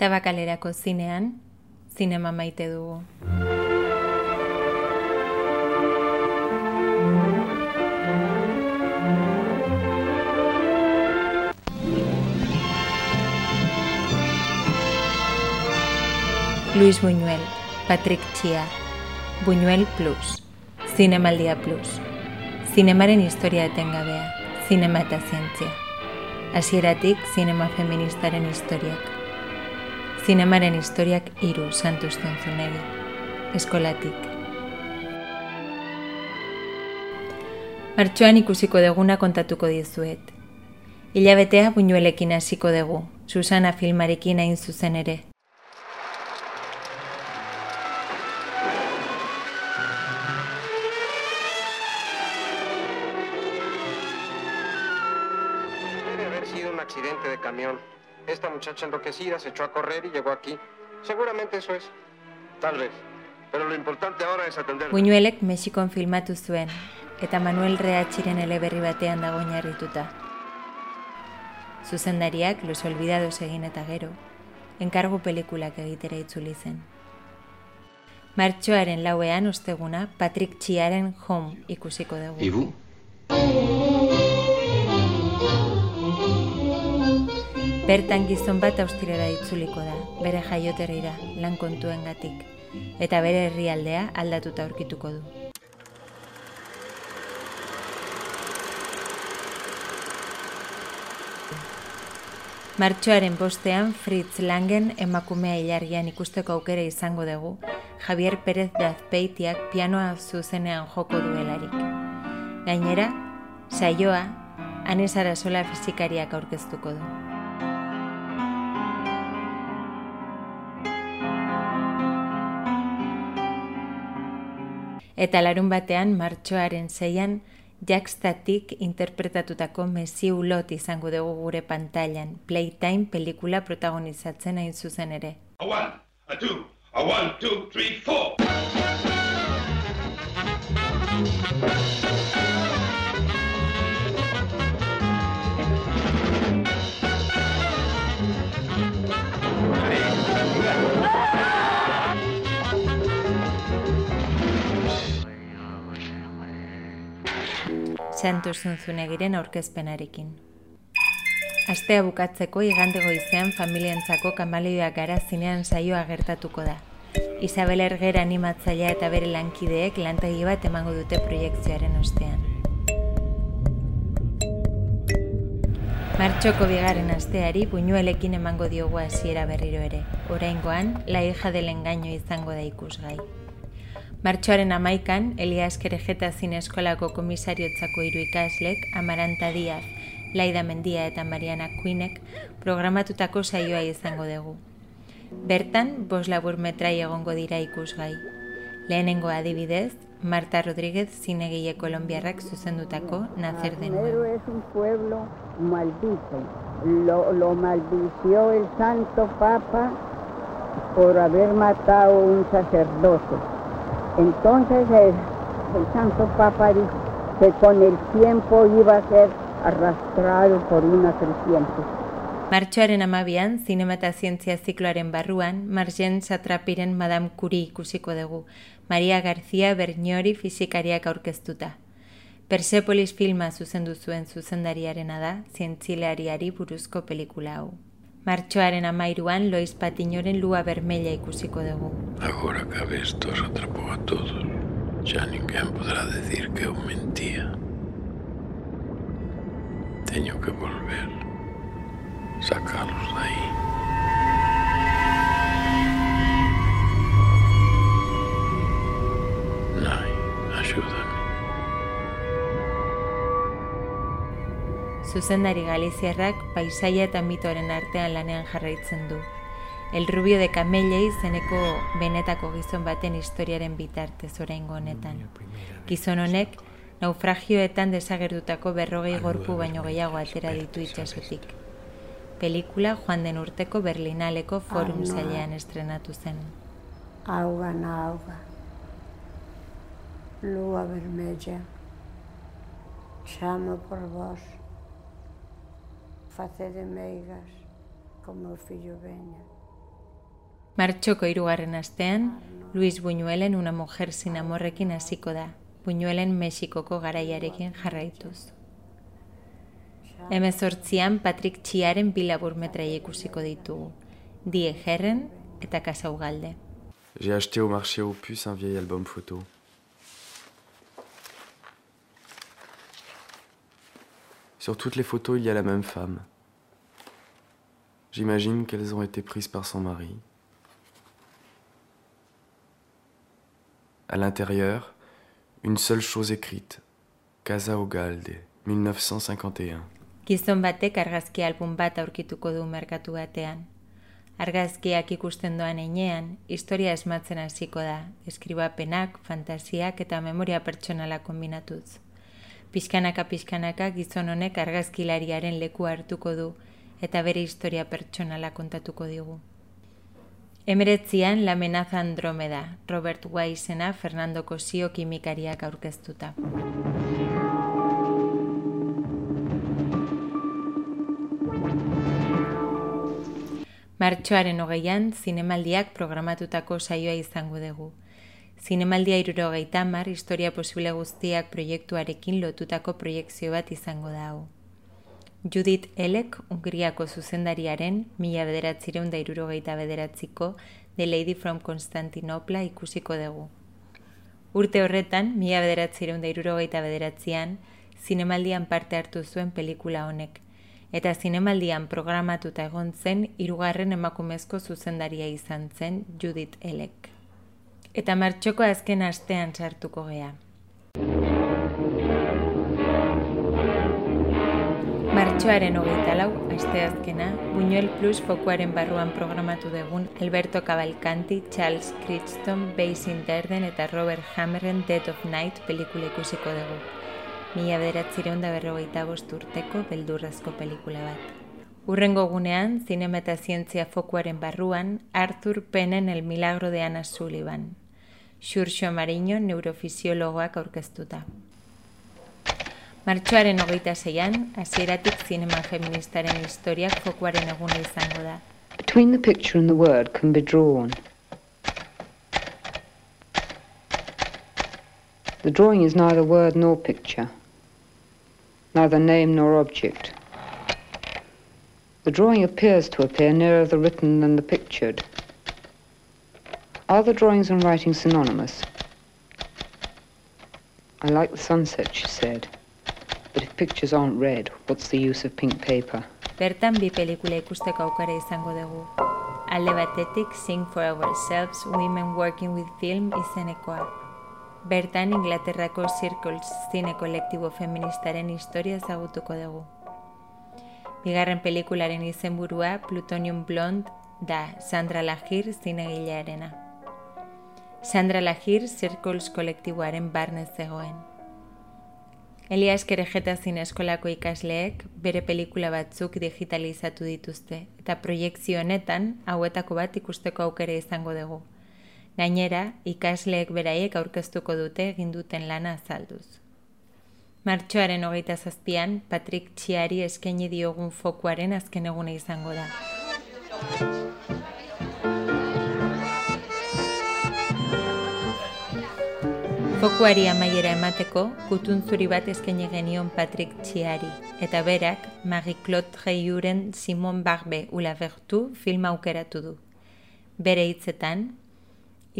Tabakalerako zinean, zinema maite dugu. Luis Buñuel, Patrick Chia, Buñuel Plus, Zinemaldia Plus, Zinemaren historia etengabea, zinema eta zientzia. Hasieratik zinema feministaren historiak. Zinemaren historiak hiru santuzten zunegi. Eskolatik. Martxoan ikusiko deguna kontatuko dizuet. Hilabetea buñuelekin hasiko dugu, Susana filmarekin hain zuzen ere. Esta muchacha enloquecida se echó a correr y llegó aquí. Seguramente eso es. Tal vez. Pero lo importante ahora es atender. Buñuelek Mexikon filmatu zuen, eta Manuel Reatxiren eleberri batean dago oinarrituta. Zuzendariak Los Olvidados egin eta gero, enkargu pelikulak egitera itzuli zen. Martxoaren lauean osteguna Patrick Txiaren Home ikusiko dugu. vous Bertan gizon bat austirera itzuliko da, bere jaioterrira, lan kontuengatik, eta bere herrialdea aldatuta aurkituko du. Martxoaren bostean Fritz Langen emakumea ilargian ikusteko aukera izango dugu, Javier Pérez de Azpeitiak pianoa zuzenean joko duelarik. Gainera, saioa, Anes Arasola fizikariak aurkeztuko du. Eta larun batean, martxoaren zeian, Jackstatik interpretatutako Messi Ulot izango dugu gure pantailan, Playtime pelikula protagonizatzen hain zuzen ere. A one, a two, a one, two, three, four. Santos Zunzunegiren aurkezpenarekin. Astea bukatzeko igande goizean familientzako kamaleoak gara zinean saioa gertatuko da. Isabel Ergera animatzailea eta bere lankideek lantegi bat emango dute proiektzioaren ostean. Martxoko bigarren asteari buñuelekin emango diogu hasiera berriro ere. Oraingoan, la hija del engaño izango da ikusgai. Martxoaren amaikan, Elias Kerejeta Zineskolako komisariotzako hiru ikaslek, Amaranta Diaz, Laida Mendia eta Mariana Kuinek programatutako saioa izango dugu. Bertan, bos labur metrai egongo dira ikusgai. Lehenengo adibidez, Marta Rodríguez zinegile kolombiarrak zuzendutako Nacer de Pero nuevo. es un pueblo maldito. Lo, lo maldició el Santo Papa por haber matado un sacerdote. Entonces el, el Santo Papa dijo que con el tiempo iba a ser arrastrado por una creciente. Martxoaren amabian, zinema eta zientzia zikloaren barruan, Margen Satrapiren Madame Curie ikusiko dugu, Maria García Berniori fizikariak aurkeztuta. Persepolis filma zuzendu zuen zuzendariarena da, zientzileariari buruzko pelikula hau. Martxoaren amairuan Loiz patinoren lua vermella ikusiko dugu. Agora que isto os atrapou a todos, xa ninguén podrá decir que eu mentía. Teño que volver, sacalos dai. Zuzendari Galiziarrak paisaia eta mitoren artean lanean jarraitzen du. El Rubio de Camelle izeneko benetako gizon baten historiaren bitartez oraingo honetan. Gizon honek naufragioetan desagertutako berrogei gorpu baino gehiago atera ditu itsasotik. Pelikula joan den urteko Berlinaleko forum zailean estrenatu zen. Auga na auga. Lua vermella. Chamo por vos. Facede meigas como o fillo veña. Martxoko hirugarren astean, Luis Buñuelen una mujer sin amorrekin hasiko da, Buñuelen Mexikoko garaiarekin jarraituz. Hemezortzian Patrick Txiaren bilabur metraia ikusiko ditugu, Die Herren eta Kasaugalde. J'ai acheté au marché aux puces un vieil album photo. Sur toutes les photos, il y a la même femme. J'imagine qu'elles ont été prises par son mari. À l'intérieur, une seule chose écrite. Casa Ugalde, 1951. Gizon batek argazki album bat aurkituko du merkatu batean. Argazkiak ikusten doan einean, historia esmatzen hasiko da, eskribapenak, fantasiak eta memoria pertsonala kombinatuz. Pixkanaka pixkanaka gizon honek argazkilariaren leku hartuko du eta bere historia pertsonala kontatuko digu. Emeretzian La amenaza Andromeda, Robert Weissena, Fernando Cosio kimikariak aurkeztuta. Martxoaren hogeian, zinemaldiak programatutako saioa izango dugu. Zinemaldia irurogeita mar, historia posible guztiak proiektuarekin lotutako proiektzio bat izango da hau. Judith Elek, Ungriako zuzendariaren, mila bederatzireun da irurogeita bederatziko, The Lady from Constantinople ikusiko dugu. Urte horretan, mila bederatzireun da irurogeita bederatzean, zinemaldian parte hartu zuen pelikula honek, eta zinemaldian programatuta egon zen hirugarren emakumezko zuzendaria izan zen Judith Elek. Eta martxoko azken astean sartuko gea. Martxoaren hogeita lau, asteazkena, Buñuel Plus fokuaren barruan programatu dugun Alberto Cavalcanti, Charles Crichton, Basin Derden eta Robert Hammerren Dead of Night pelikula ikusiko dugu. Mila bederatzireun da berrogeita bost urteko beldurrazko pelikula bat. Urrengo gunean, zinema eta zientzia fokuaren barruan, Arthur Penen El Milagro de Ana Sullivan. Xurxo Mariño, neurofisiologoak aurkeztuta. Martxoaren hogeita zeian, hasieratik zinema feministaren historiak fokuaren eguna izango da. Between the picture and the word can be drawn. The drawing is neither word nor picture, neither name nor object. The drawing appears to appear nearer the written than the pictured. Are the drawings and writing synonymous? I like the sunset, she said. But if pictures aren't red, what's the use of pink paper? Bertan bi pelikula ikusteko aukera izango dugu. Alde batetik Sing for Ourselves Women Working with Film izenekoa. Bertan Inglaterrako Circles zine kolektibo feministaren historia ezagutuko dugu. Bigarren pelikularen izenburua Plutonium Blonde da Sandra Lahir zinegilearena. Sandra Lahir Circles kolektiboaren barnez zegoen. Elias Kerejeta eskolako ikasleek bere pelikula batzuk digitalizatu dituzte eta proiektzio honetan hauetako bat ikusteko aukera izango dugu. Gainera, ikasleek beraiek aurkeztuko dute egin duten lana azalduz. Martxoaren hogeita zazpian, Patrick Txiari eskaini diogun fokuaren azken eguna izango da. Fokuari amaiera emateko, kutuntzuri bat eskaini genion Patrick Txiari, eta berak, Marie-Claude Reiuren Simon Barbe Ulavertu film aukeratu du. Bere hitzetan,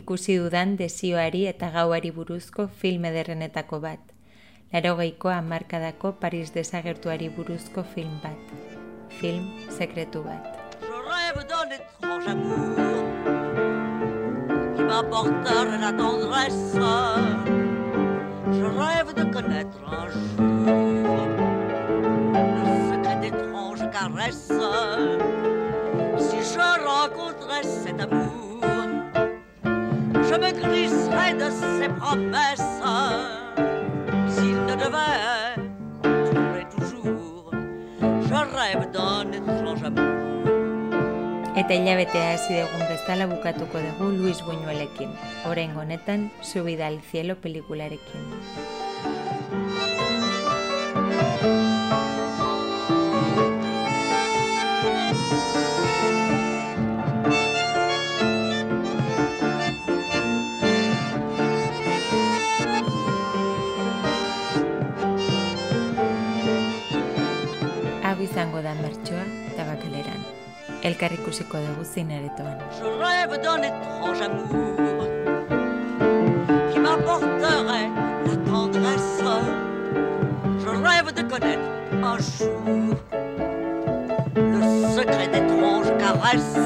ikusi dudan desioari eta gauari buruzko film ederrenetako bat. Larogeiko hamarkadako Paris desagertuari buruzko film bat. Film sekretu bat. Je rêve d'un étrange amour qui m'apporterait la tendresse. Je rêve de connaître un jour le secret d'étranges caresses. Si je rencontrais cet amour, je me glisserais de ses promesses. Eta hilabetea hasi degun bezala bukatuko dugu Luis Buñuelekin. Horengo honetan, Subida al Cielo pelikularekin. izango da mertxoa tabakaleran. bakaleran. Dugu zinaretoan. Je rêve d'un étrange amour qui m'apporterait la tendresse. Je rêve de connaître un jour le secret d'étranges caresses.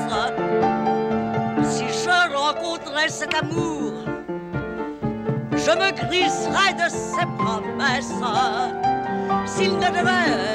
Si je rencontrais cet amour, je me griserais de ses promesses. S'il ne devait